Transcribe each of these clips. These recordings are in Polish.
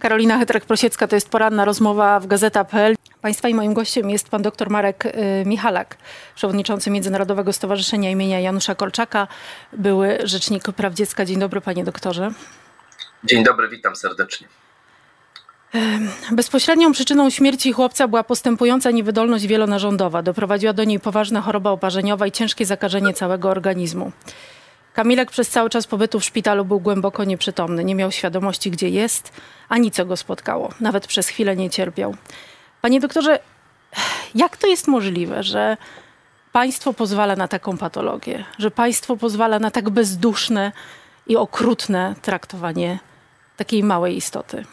Karolina Hetrek-Prosiecka, to jest poranna rozmowa w Gazeta.pl. Państwa i moim gościem jest pan dr Marek y, Michalak, przewodniczący Międzynarodowego Stowarzyszenia imienia Janusza Kolczaka, były rzecznik praw dziecka. Dzień dobry panie doktorze. Dzień dobry, witam serdecznie. Bezpośrednią przyczyną śmierci chłopca była postępująca niewydolność wielonarządowa. Doprowadziła do niej poważna choroba oparzeniowa i ciężkie zakażenie całego organizmu. Kamilek przez cały czas pobytu w szpitalu był głęboko nieprzytomny. Nie miał świadomości, gdzie jest, ani co go spotkało. Nawet przez chwilę nie cierpiał. Panie doktorze, jak to jest możliwe, że państwo pozwala na taką patologię, że państwo pozwala na tak bezduszne i okrutne traktowanie takiej małej istoty?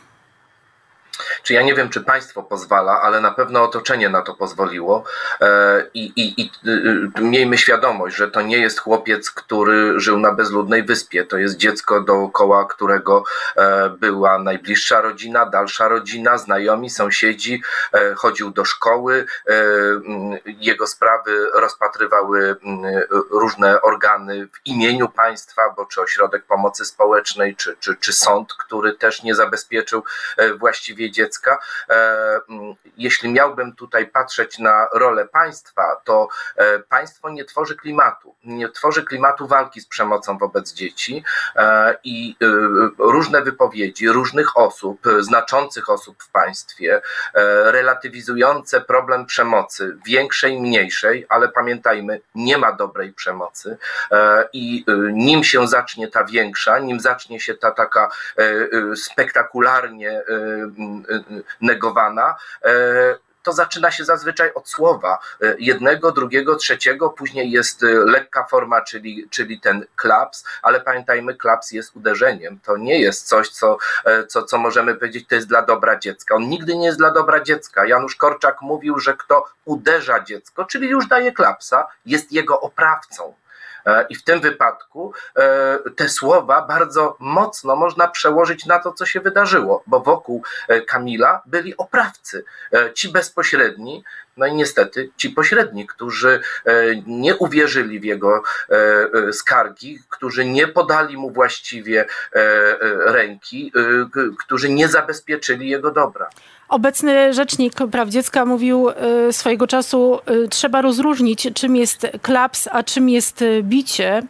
Czy ja nie wiem, czy państwo pozwala, ale na pewno otoczenie na to pozwoliło. E, I, i, i y, miejmy świadomość, że to nie jest chłopiec, który żył na bezludnej wyspie. To jest dziecko, dookoła którego e, była najbliższa rodzina, dalsza rodzina, znajomi, sąsiedzi. E, chodził do szkoły. Jego sprawy rozpatrywały różne organy w imieniu państwa, bo czy ośrodek pomocy społecznej, czy, czy, czy sąd, który też nie zabezpieczył właściwie dziecka. E, jeśli miałbym tutaj patrzeć na rolę państwa, to e, państwo nie tworzy klimatu, nie tworzy klimatu walki z przemocą wobec dzieci e, i różne wypowiedzi różnych osób, znaczących osób w państwie, relatywizujące problem przemocy, większej, mniejszej, ale pamiętajmy, nie ma dobrej przemocy i nim się zacznie ta większa, nim zacznie się ta taka spektakularnie negowana, e, to zaczyna się zazwyczaj od słowa e, jednego, drugiego, trzeciego, później jest e, lekka forma, czyli, czyli ten klaps, ale pamiętajmy, klaps jest uderzeniem. To nie jest coś, co, co, co możemy powiedzieć, to jest dla dobra dziecka. On nigdy nie jest dla dobra dziecka. Janusz Korczak mówił, że kto uderza dziecko, czyli już daje klapsa, jest jego oprawcą. E, I w tym wypadku e, te słowa bardzo mocno można przełożyć na to, co się wydarzyło, bo wokół e, Kamila byli oprawcy, ci bezpośredni, no i niestety ci pośredni, którzy nie uwierzyli w jego skargi, którzy nie podali mu właściwie ręki, którzy nie zabezpieczyli jego dobra. Obecny rzecznik praw dziecka mówił y, swojego czasu, y, trzeba rozróżnić, czym jest klaps, a czym jest y, bicie.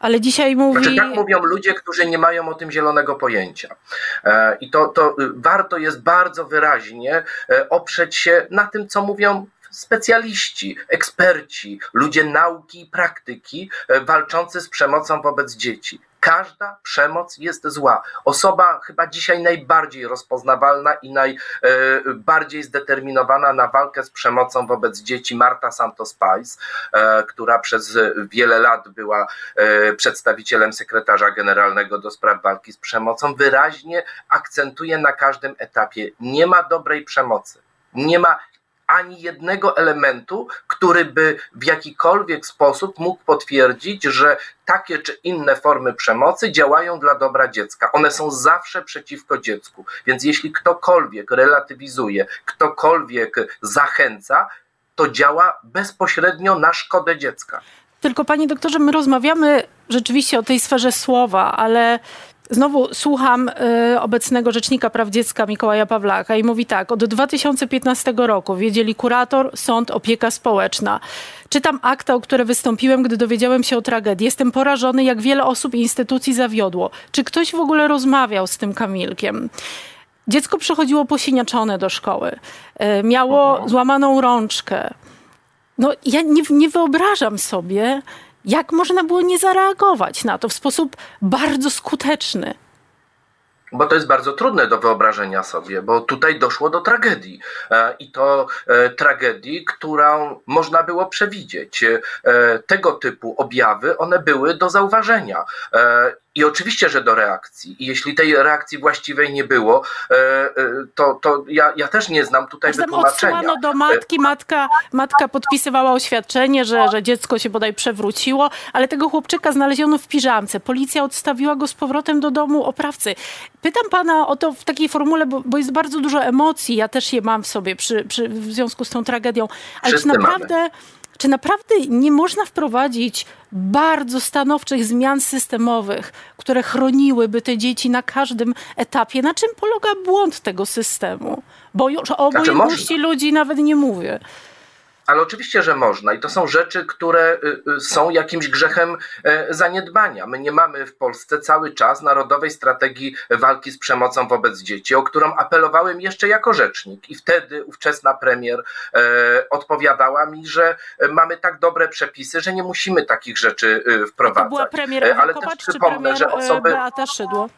Ale dzisiaj mówi. Znaczy, tak mówią ludzie, którzy nie mają o tym zielonego pojęcia. E, I to, to warto jest bardzo wyraźnie e, oprzeć się na tym, co mówią specjaliści, eksperci, ludzie nauki i praktyki e, walczący z przemocą wobec dzieci. Każda przemoc jest zła. Osoba chyba dzisiaj najbardziej rozpoznawalna i najbardziej zdeterminowana na walkę z przemocą wobec dzieci, Marta Santos Pais, e, która przez wiele lat była e, przedstawicielem sekretarza generalnego do spraw walki z przemocą, wyraźnie akcentuje na każdym etapie: nie ma dobrej przemocy. Nie ma ani jednego elementu, który by w jakikolwiek sposób mógł potwierdzić, że takie czy inne formy przemocy działają dla dobra dziecka. One są zawsze przeciwko dziecku. Więc jeśli ktokolwiek relatywizuje, ktokolwiek zachęca, to działa bezpośrednio na szkodę dziecka. Tylko panie doktorze, my rozmawiamy rzeczywiście o tej sferze słowa, ale Znowu słucham y, obecnego rzecznika praw dziecka Mikołaja Pawlaka i mówi tak, od 2015 roku wiedzieli kurator, sąd, opieka społeczna. Czytam akta, o które wystąpiłem, gdy dowiedziałem się o tragedii. Jestem porażony, jak wiele osób i instytucji zawiodło. Czy ktoś w ogóle rozmawiał z tym Kamilkiem? Dziecko przychodziło posiniaczone do szkoły, y, miało złamaną rączkę. No, ja nie, nie wyobrażam sobie, jak można było nie zareagować na to w sposób bardzo skuteczny? Bo to jest bardzo trudne do wyobrażenia sobie, bo tutaj doszło do tragedii. E, I to e, tragedii, którą można było przewidzieć. E, tego typu objawy, one były do zauważenia. I oczywiście, że do reakcji. I jeśli tej reakcji właściwej nie było, e, e, to, to ja, ja też nie znam tutaj Zatem wytłumaczenia. Odsyłano do matki, matka, matka podpisywała oświadczenie, że, że dziecko się bodaj przewróciło, ale tego chłopczyka znaleziono w piżamce. Policja odstawiła go z powrotem do domu oprawcy. Pytam pana o to w takiej formule, bo, bo jest bardzo dużo emocji, ja też je mam w sobie przy, przy, w związku z tą tragedią. Ale Wszyscy czy naprawdę... Mamy Czy naprawdę nie można wprowadzić bardzo stanowczych zmian systemowych, które chroniłyby te dzieci na każdym etapie? Na czym polega błąd tego systemu? Bo już o obojętności znaczy, ludzi nawet nie mówię. Ale oczywiście, że można i to są rzeczy, które y, y, są jakimś grzechem e, zaniedbania. My nie mamy w Polsce cały czas narodowej strategii walki z przemocą wobec dzieci, o którą apelowałem jeszcze jako rzecznik. I wtedy ówczesna premier e, odpowiadała mi, że mamy tak dobre przepisy, że nie musimy takich rzeczy y, wprowadzać. To była premier e, Ale też przypomnę, że osoby. Beata Szydło.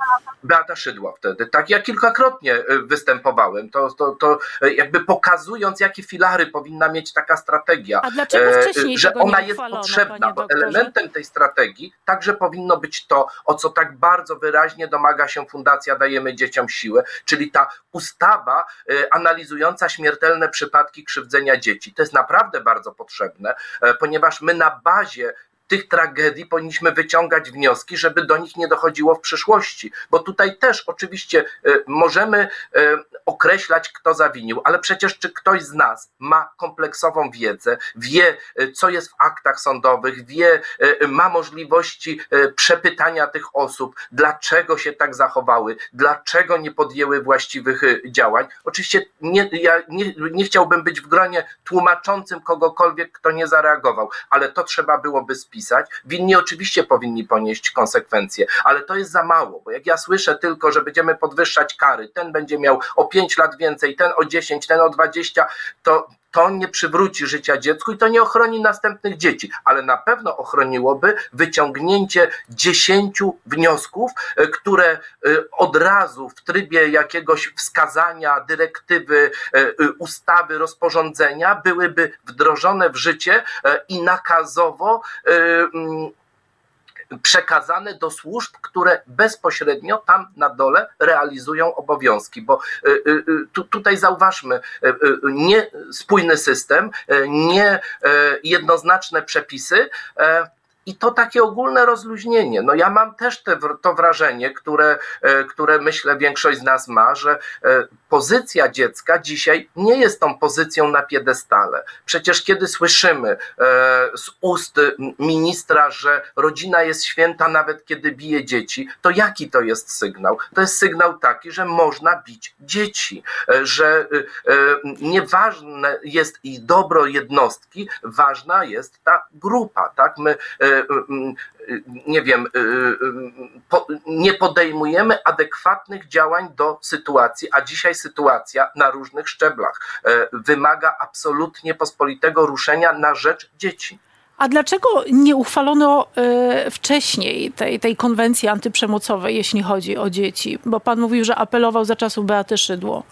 Beata Szydło wtedy. Tak, ja kilkakrotnie występowałem. To, to, to jakby pokazując, jakie filary powinna mieć taka strategia, e, wcześniej że ona jest potrzebna, bo elementem tej strategii także powinno być to, o co tak bardzo wyraźnie domaga się Fundacja Dajemy Dzieciom Siłę, czyli ta ustawa e, analizująca śmiertelne przypadki krzywdzenia dzieci. To jest naprawdę bardzo potrzebne, e, ponieważ my na bazie tych tragedii powinniśmy wyciągać wnioski, żeby do nich nie dochodziło w przyszłości. Bo tutaj też oczywiście e, możemy e, określać, kto zawinił, ale przecież czy ktoś z nas ma kompleksową wiedzę, wie, e, co jest w aktach sądowych, wie, ma możliwości przepytania tych osób, dlaczego się tak zachowały, dlaczego nie podjęły właściwych działań. Oczywiście nie, ja nie, nie chciałbym być w gronie tłumaczącym kogokolwiek, kto nie zareagował, ale to trzeba byłoby spisać wpisać. Winni oczywiście powinni ponieść konsekwencje, ale to jest za mało, bo jak ja słyszę tylko, że będziemy podwyższać kary, ten będzie miał o 5 lat więcej, ten o 10, ten o 20, to to nie przywróci życia dziecku i to nie ochroni następnych dzieci, ale na pewno ochroniłoby wyciągnięcie dziesięciu wniosków, e, które e, od razu w trybie jakiegoś wskazania, dyrektywy, e, ustawy, rozporządzenia byłyby wdrożone w życie i nakazowo przekazane do służb, które bezpośrednio tam na dole realizują obowiązki, bo y, y, y, tu, tutaj zauważmy, niespójny system, nie jednoznaczne przepisy, i to takie ogólne rozluźnienie. No ja mam też te, to wrażenie, które, które myślę większość z nas ma, że pozycja dziecka dzisiaj nie jest tą pozycją na piedestale. Przecież kiedy słyszymy e, z ust ministra, że rodzina jest święta nawet kiedy bije dzieci, to jaki to jest sygnał? To jest sygnał taki, że można bić dzieci, że nieważne jest i dobro jednostki, ważna jest ta grupa, tak? My nie wiem, nie podejmujemy adekwatnych działań do sytuacji, a dzisiaj sytuacja na różnych szczeblach e, wymaga absolutnie pospolitego ruszenia na rzecz dzieci. A dlaczego nie uchwalono e, wcześniej tej, tej konwencji antyprzemocowej, jeśli chodzi o dzieci? Bo pan mówił, że apelował za czasów Beaty Szydło.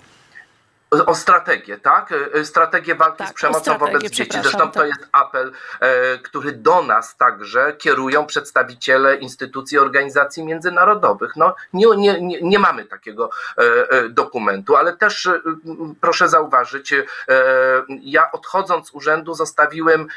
O strategię, tak? E, e, strategię walki tak, z przemocą wobec dzieci. Zresztą tak. to jest apel, e, który do nas także kierują przedstawiciele instytucji organizacji międzynarodowych. No, nie, nie, nie mamy takiego dokumentu, ale też proszę zauważyć, ja odchodząc z urzędu zostawiłem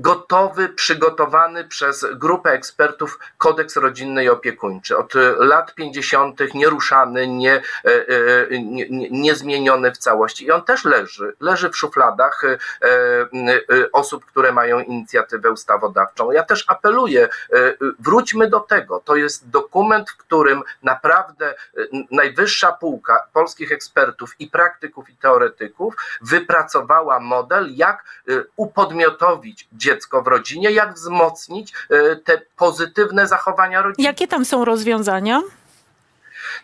gotowy, przygotowany przez grupę ekspertów kodeks rodzinny i opiekuńczy. Od lat 50. nieruszany, nie, e, e, nie, nie, niezmieniony w całości. I on też leży, leży w szufladach e, osób, które mają inicjatywę ustawodawczą. Ja też apeluję, wróćmy do tego. To jest dokument, w którym naprawdę najwyższa półka polskich ekspertów i praktyków i teoretyków wypracowała model, jak upodmiotowić dziecko w rodzinie, jak wzmocnić e, te pozytywne zachowania rodziny. Jakie tam są rozwiązania?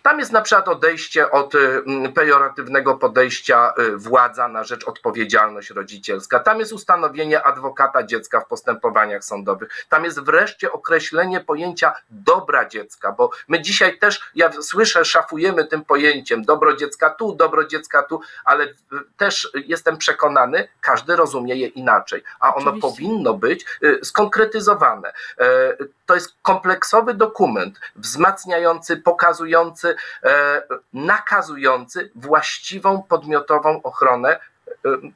Tam jest na przykład odejście od y, pejoratywnego podejścia y, władza na rzecz odpowiedzialność rodzicielska. Tam jest ustanowienie adwokata dziecka w postępowaniach sądowych. Tam jest wreszcie określenie pojęcia dobra dziecka, bo my dzisiaj też, ja słyszę, szafujemy tym pojęciem dobro dziecka tu, dobro dziecka tu, ale też jestem przekonany, każdy rozumie je inaczej, a ono Oczywiście. powinno być y, skonkretyzowane. E, to jest kompleksowy dokument wzmacniający, pokazujący, nakazujący właściwą podmiotową ochronę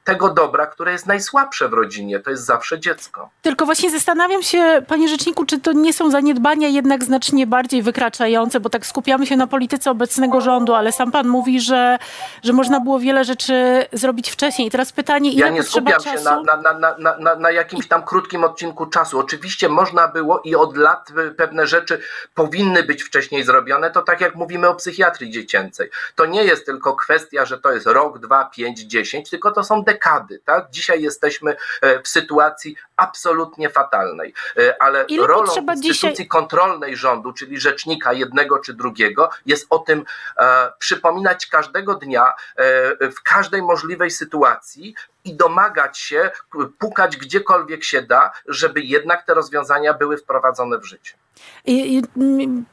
tego dobra, które jest najsłabsze w rodzinie, to jest zawsze dziecko. Tylko właśnie zastanawiam się, panie rzeczniku, czy to nie są zaniedbania jednak znacznie bardziej wykraczające, bo tak skupiamy się na polityce obecnego rządu, ale sam pan mówi, że, że można było wiele rzeczy zrobić wcześniej. I teraz pytanie, ile Ja nie skupiam się czasu? na, na, na, na, na, na jakimś tam krótkim odcinku czasu. Oczywiście można było i od lat pewne rzeczy powinny być wcześniej zrobione. To tak jak mówimy o psychiatrii dziecięcej. To nie jest tylko kwestia, że to jest rok, dwa, pięć, dziesięć, tylko to są dekady. Tak? Dzisiaj jesteśmy e, w sytuacji absolutnie fatalnej. E, Ale Ile rolą instytucji dzisiaj- kontrolnej rządu, czyli rzecznika jednego czy drugiego, jest o tym e, przypominać każdego dnia, e, w każdej możliwej sytuacji i domagać się, pukać gdziekolwiek się da, żeby jednak te rozwiązania były wprowadzone w życie. I, i, mm,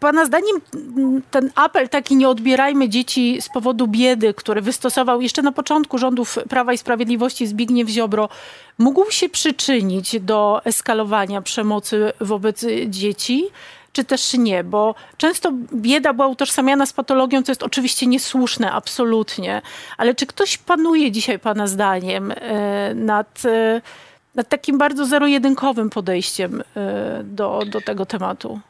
Pana zdaniem mm, ten apel taki nie odbierajmy dzieci z powodu biedy, który wystosował jeszcze na początku rządów Prawa i Sprawiedliwości Zbigniew Ziobro, mógł się przyczynić do eskalowania przemocy wobec dzieci? Czy też nie? Bo często bieda była utożsamiana z patologią, co jest oczywiście niesłuszne, absolutnie. Ale czy ktoś panuje dzisiaj, Pana zdaniem, e, nad, e, nad takim bardzo zero-jedynkowym podejściem e, do, do tego tematu?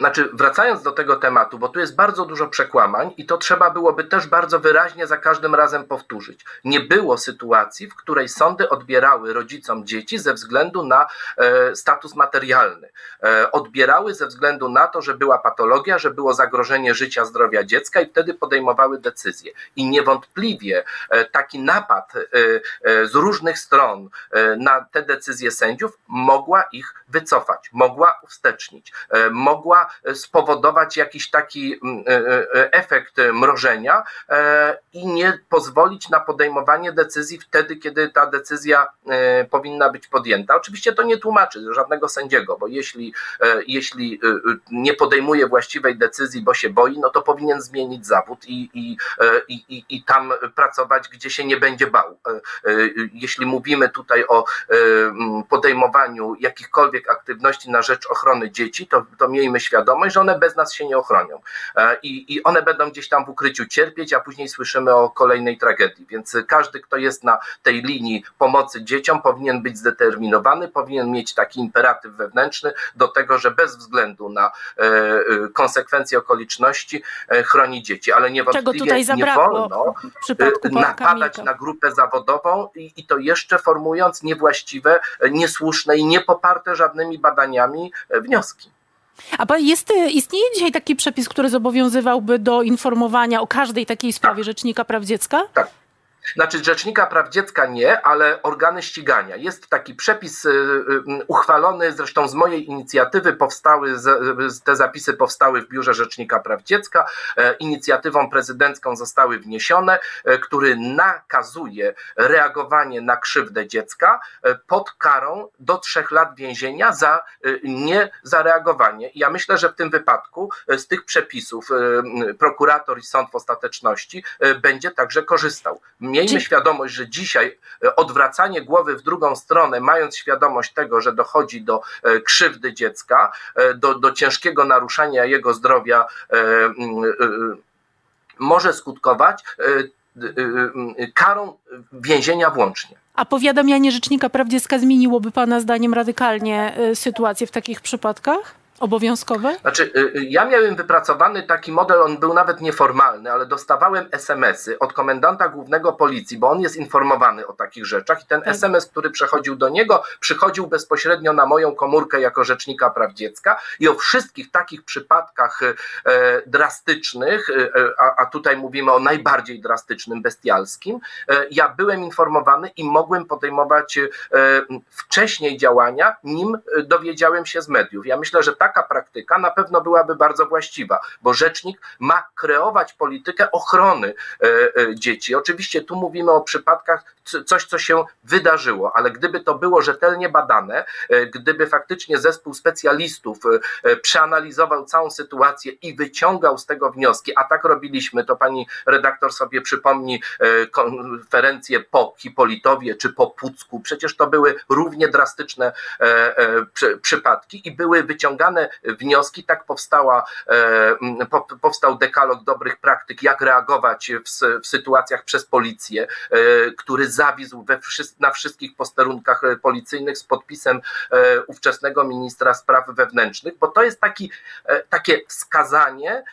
Znaczy, wracając do tego tematu, bo tu jest bardzo dużo przekłamań i to trzeba byłoby też bardzo wyraźnie za każdym razem powtórzyć. Nie było sytuacji, w której sądy odbierały rodzicom dzieci ze względu na e, status materialny. E, odbierały ze względu na to, że była patologia, że było zagrożenie życia, zdrowia dziecka i wtedy podejmowały decyzje. I niewątpliwie e, taki napad e, e, z różnych stron e, na te decyzje sędziów mogła ich wycofać, mogła uwstecznić, e, mogła spowodować jakiś taki mm, e, e, efekt mrożenia e, i nie pozwolić na podejmowanie decyzji wtedy, kiedy ta decyzja e, powinna być podjęta. Oczywiście to nie tłumaczy żadnego sędziego, bo jeśli, e, jeśli e, e, nie podejmuje właściwej decyzji, bo się boi, no to powinien zmienić zawód i, i, e, i, i, tam pracować, gdzie się nie będzie bał. E, e, Jeśli mówimy tutaj o e, podejmowaniu jakichkolwiek aktywności na rzecz ochrony dzieci, to, to miejmy świadomość, że one bez nas się nie ochronią. E, I, I one będą gdzieś tam w ukryciu cierpieć, a później słyszymy o kolejnej tragedii. Więc każdy, kto jest na tej linii pomocy dzieciom, powinien być zdeterminowany, powinien mieć taki imperatyw wewnętrzny do tego, że bez względu na e, e, konsekwencje okoliczności chroni dzieci. Ale niewątpliwie nie wolno napadać na grupę zawodową i, i to jeszcze formując niewłaściwe, niesłuszne i niepoparte żadnymi badaniami wnioski. A jest, y, istnieje dzisiaj taki przepis, który zobowiązywałby do informowania o każdej takiej sprawie Rzecznika Praw Dziecka? Tak. Znaczy, Rzecznika Praw Dziecka nie, ale organy ścigania. Jest taki przepis y, y, uchwalony, zresztą z mojej inicjatywy powstały, te zapisy powstały w Biurze Rzecznika Praw Dziecka. E, Inicjatywą prezydencką zostały wniesione, e, który nakazuje reagowanie na krzywdę dziecka e, pod karą do trzech lat więzienia za niezareagowanie. Ja myślę, że w tym wypadku z tych przepisów prokurator i sąd w ostateczności będzie także korzystał. Miejmy świadomość, że dzisiaj e, odwracanie głowy w drugą stronę, mając świadomość tego, że dochodzi do e, krzywdy dziecka, e, do, do ciężkiego naruszania jego zdrowia, m, e, może skutkować e, karą więzienia włącznie. A powiadamianie Rzecznika Praw Dziecka zmieniłoby pana zdaniem radykalnie sytuację w takich przypadkach? Obowiązkowe? Znaczy, y, y, ja miałem wypracowany taki model, on był nawet nieformalny, ale dostawałem SMS-y od komendanta głównego policji, bo on jest informowany o takich rzeczach i ten Tak. SMS, który przechodził do niego, przychodził bezpośrednio na moją komórkę jako rzecznika praw dziecka i o wszystkich takich przypadkach y, e, drastycznych, e, a, a tutaj mówimy o najbardziej drastycznym, bestialskim, e, ja byłem informowany i mogłem podejmować e, wcześniej działania, nim dowiedziałem się z mediów. Ja myślę, że taka praktyka na pewno byłaby bardzo właściwa, bo rzecznik ma kreować politykę ochrony e, e, dzieci. Oczywiście tu mówimy o przypadkach coś, co się wydarzyło, ale gdyby to było rzetelnie badane, e, gdyby faktycznie zespół specjalistów przeanalizował całą sytuację i wyciągał z tego wnioski, a tak robiliśmy, to pani redaktor sobie przypomni konferencję po Hipolitowie czy po Pucku, przecież to były równie drastyczne przy, przypadki i były wyciągane wyciągane wnioski, tak powstała, powstał dekalog dobrych praktyk, jak reagować w, w sytuacjach przez policję, który zawisł we, na wszystkich posterunkach policyjnych z podpisem ówczesnego ministra spraw wewnętrznych, bo to jest taki, takie wskazanie,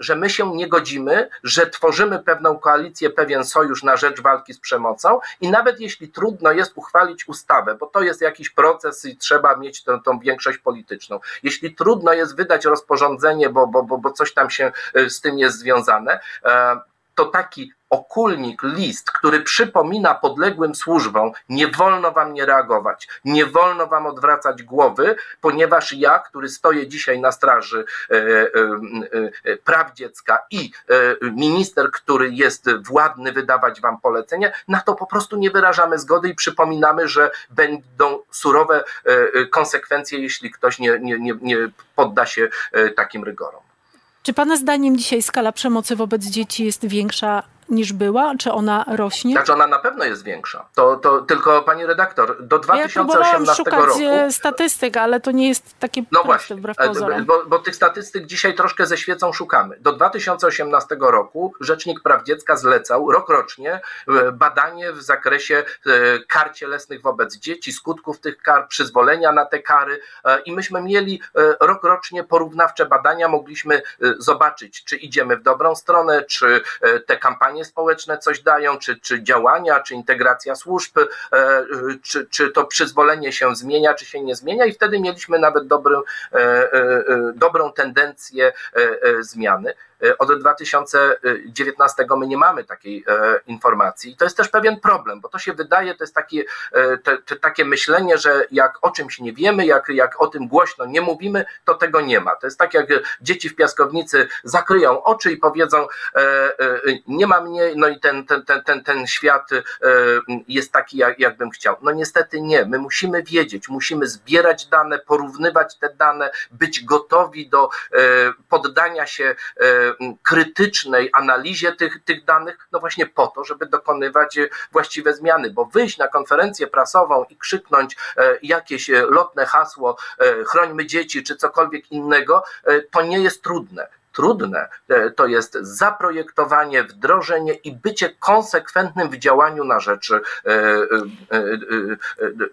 że my się nie godzimy, że tworzymy pewną koalicję, pewien sojusz na rzecz walki z przemocą i nawet jeśli trudno jest uchwalić ustawę, bo to jest jakiś proces i trzeba mieć tę, tą większość polityczną, jeśli trudno jest wydać rozporządzenie, bo, bo, bo, bo coś tam się y, z tym jest związane, e, to taki okulnik, list, który przypomina podległym służbom, nie wolno wam nie reagować, nie wolno wam odwracać głowy, ponieważ ja, który stoję dzisiaj na straży e, e, e, praw dziecka i minister, który jest władny wydawać wam polecenie, na to po prostu nie wyrażamy zgody i przypominamy, że będą surowe konsekwencje, jeśli ktoś nie, nie, nie, nie podda się takim rygorom. Czy Pana zdaniem dzisiaj skala przemocy wobec dzieci jest większa niż była? Czy ona rośnie? Znaczy ona na pewno jest większa. To, to tylko pani redaktor, do 2018 ja szukać roku... E, statystyk, ale to nie jest takie no proste, właśnie, wbrew e, pozorom. Bo, bo tych statystyk dzisiaj troszkę ze świecą szukamy. Do 2018 roku Rzecznik Praw Dziecka zlecał rokrocznie e, badanie w zakresie kar cielesnych wobec dzieci, skutków tych kar, przyzwolenia na te kary i myśmy mieli rokrocznie porównawcze badania, mogliśmy zobaczyć, czy idziemy w dobrą stronę, czy te kampanie kampanie społeczne coś dają, czy, czy działania, czy integracja służb, e, czy, czy to przyzwolenie się zmienia, czy się nie zmienia, i wtedy mieliśmy nawet dobrą, e, e, dobrą tendencję zmiany. E, od 2019 my nie mamy takiej e, informacji. I to jest też pewien problem, bo to się wydaje, to jest takie, e, te, te, takie myślenie, że jak o czymś nie wiemy, jak, jak o tym głośno nie mówimy, to tego nie ma. To jest tak, jak dzieci w piaskownicy zakryją oczy i powiedzą, nie ma mnie, no i ten, ten, ten, ten, ten świat jest taki, jak, chciał. No niestety nie. My musimy wiedzieć, musimy zbierać dane, porównywać te dane, być gotowi do poddania się krytycznej analizie tych, tych danych, no właśnie po to, żeby dokonywać e, właściwe zmiany, bo wyjść na konferencję prasową i krzyknąć e, jakieś e, lotne hasło, chrońmy dzieci czy cokolwiek innego, to nie jest trudne trudne to jest zaprojektowanie, wdrożenie i bycie konsekwentnym w działaniu na rzecz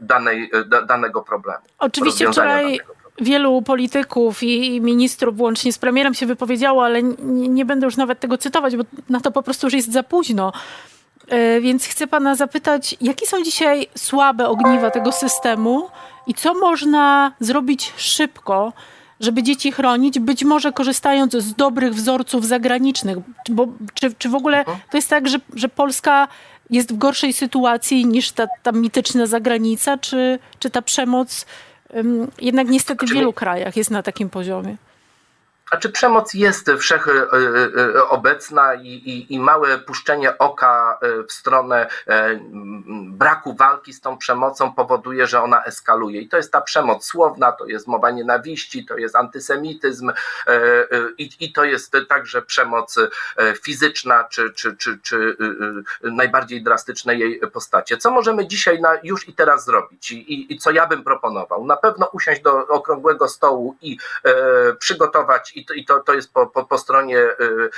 danej, danego problemu. Oczywiście wczoraj wielu polityków i ministrów, włącznie z premierem, się wypowiedziało, ale nie, nie będę już nawet tego cytować, bo na to po prostu już jest za późno. E, więc chcę pana zapytać, jakie są dzisiaj słabe ogniwa tego systemu i co można zrobić szybko, żeby dzieci chronić, być może korzystając z dobrych wzorców zagranicznych? Bo, czy, czy w ogóle mhm. to jest tak, że, że Polska jest w gorszej sytuacji niż ta, ta mityczna zagranica, czy, czy ta przemoc jednak niestety w wielu krajach jest na takim poziomie. A czy przemoc jest wszechobecna i, i, i małe puszczenie oka e, w stronę e, braku walki z tą przemocą powoduje, że ona eskaluje. I to jest ta przemoc słowna, to jest mowa nienawiści, to jest antysemityzm e, i, i to jest także przemoc fizyczna, czy, czy, czy, czy najbardziej drastyczne jej postacie. Co możemy dzisiaj na, już i teraz zrobić i, i co ja bym proponował? Na pewno usiąść do okrągłego stołu i przygotować i to, i to, to jest po, po, po stronie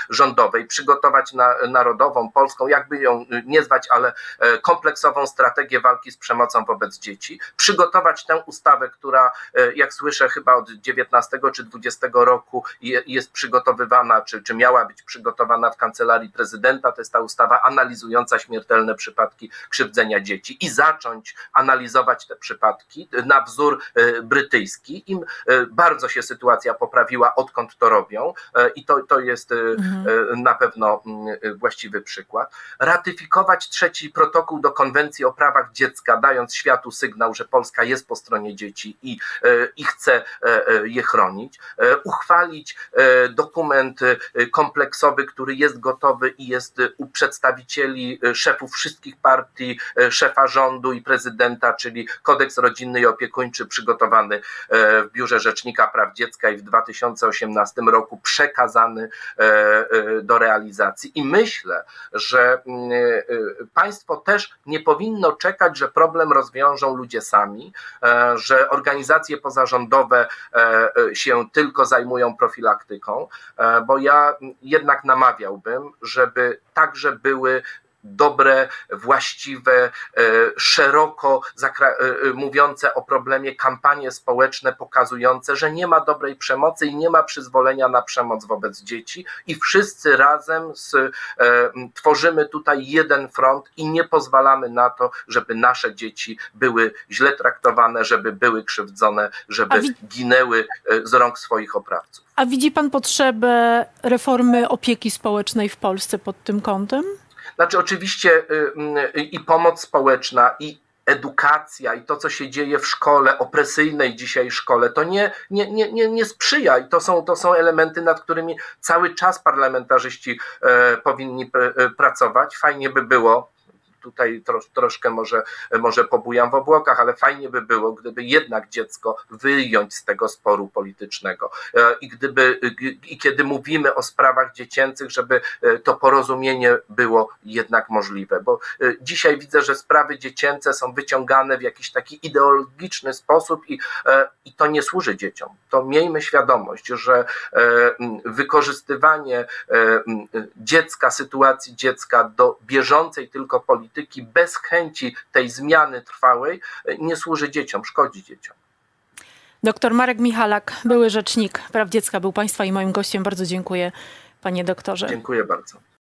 rządowej, przygotować na, narodową, polską, jakby ją nie zwać, ale e, kompleksową strategię walki z przemocą wobec dzieci, przygotować tę ustawę, która, e, jak słyszę, chyba od 19 czy 20 roku jest przygotowywana, czy, czy miała być przygotowana w kancelarii prezydenta. To jest ta ustawa analizująca śmiertelne przypadki krzywdzenia dzieci i zacząć analizować te przypadki na wzór e, brytyjski. Im bardzo się sytuacja poprawiła, odkąd to robią e, i to, to jest e, mhm. E, na pewno mm, właściwy przykład. Ratyfikować trzeci protokół do konwencji o prawach dziecka, dając światu sygnał, że Polska jest po stronie dzieci i, i chce je chronić. Uchwalić dokument kompleksowy, który jest gotowy i jest u przedstawicieli szefów wszystkich partii, szefa rządu i prezydenta, czyli kodeks rodzinny i opiekuńczy przygotowany w Biurze Rzecznika Praw Dziecka i w 2018 2015 roku przekazany e, e, do realizacji. I myślę, że mm, e, państwo też nie powinno czekać, że problem rozwiążą ludzie sami, e, że organizacje pozarządowe e, e, się tylko zajmują profilaktyką, bo ja jednak namawiałbym, żeby także były dobre, właściwe, e, szeroko zakra- e, e, mówiące o problemie kampanie społeczne pokazujące, że nie ma dobrej przemocy i nie ma przyzwolenia na przemoc wobec dzieci i wszyscy razem z, tworzymy tutaj jeden front i nie pozwalamy na to, żeby nasze dzieci były źle traktowane, żeby były krzywdzone, żeby ginęły z rąk swoich oprawców. A widzi pan potrzebę reformy opieki społecznej w Polsce pod tym kątem? Znaczy, oczywiście y, y, i pomoc społeczna, i edukacja, i to, co się dzieje w szkole, opresyjnej dzisiaj szkole, to nie, nie, nie, nie, nie sprzyja. I to są, to są elementy, nad którymi cały czas parlamentarzyści e, powinni e, pracować. Fajnie by było. Tutaj trosz, troszkę może, może pobujam w obłokach, ale fajnie by było, gdyby jednak dziecko wyjąć z tego sporu politycznego. E, I gdyby, i kiedy mówimy o sprawach dziecięcych, żeby e, to porozumienie było jednak możliwe, bo e, dzisiaj widzę, że sprawy dziecięce są wyciągane w jakiś taki ideologiczny sposób i, i to nie służy dzieciom. To miejmy świadomość, że wykorzystywanie dziecka, sytuacji dziecka do bieżącej tylko polityki bez chęci tej zmiany trwałej e, nie służy dzieciom, szkodzi dzieciom. Doktor Marek Michalak, były rzecznik praw dziecka, był państwa i moim gościem. Bardzo dziękuję, panie doktorze. Dziękuję bardzo.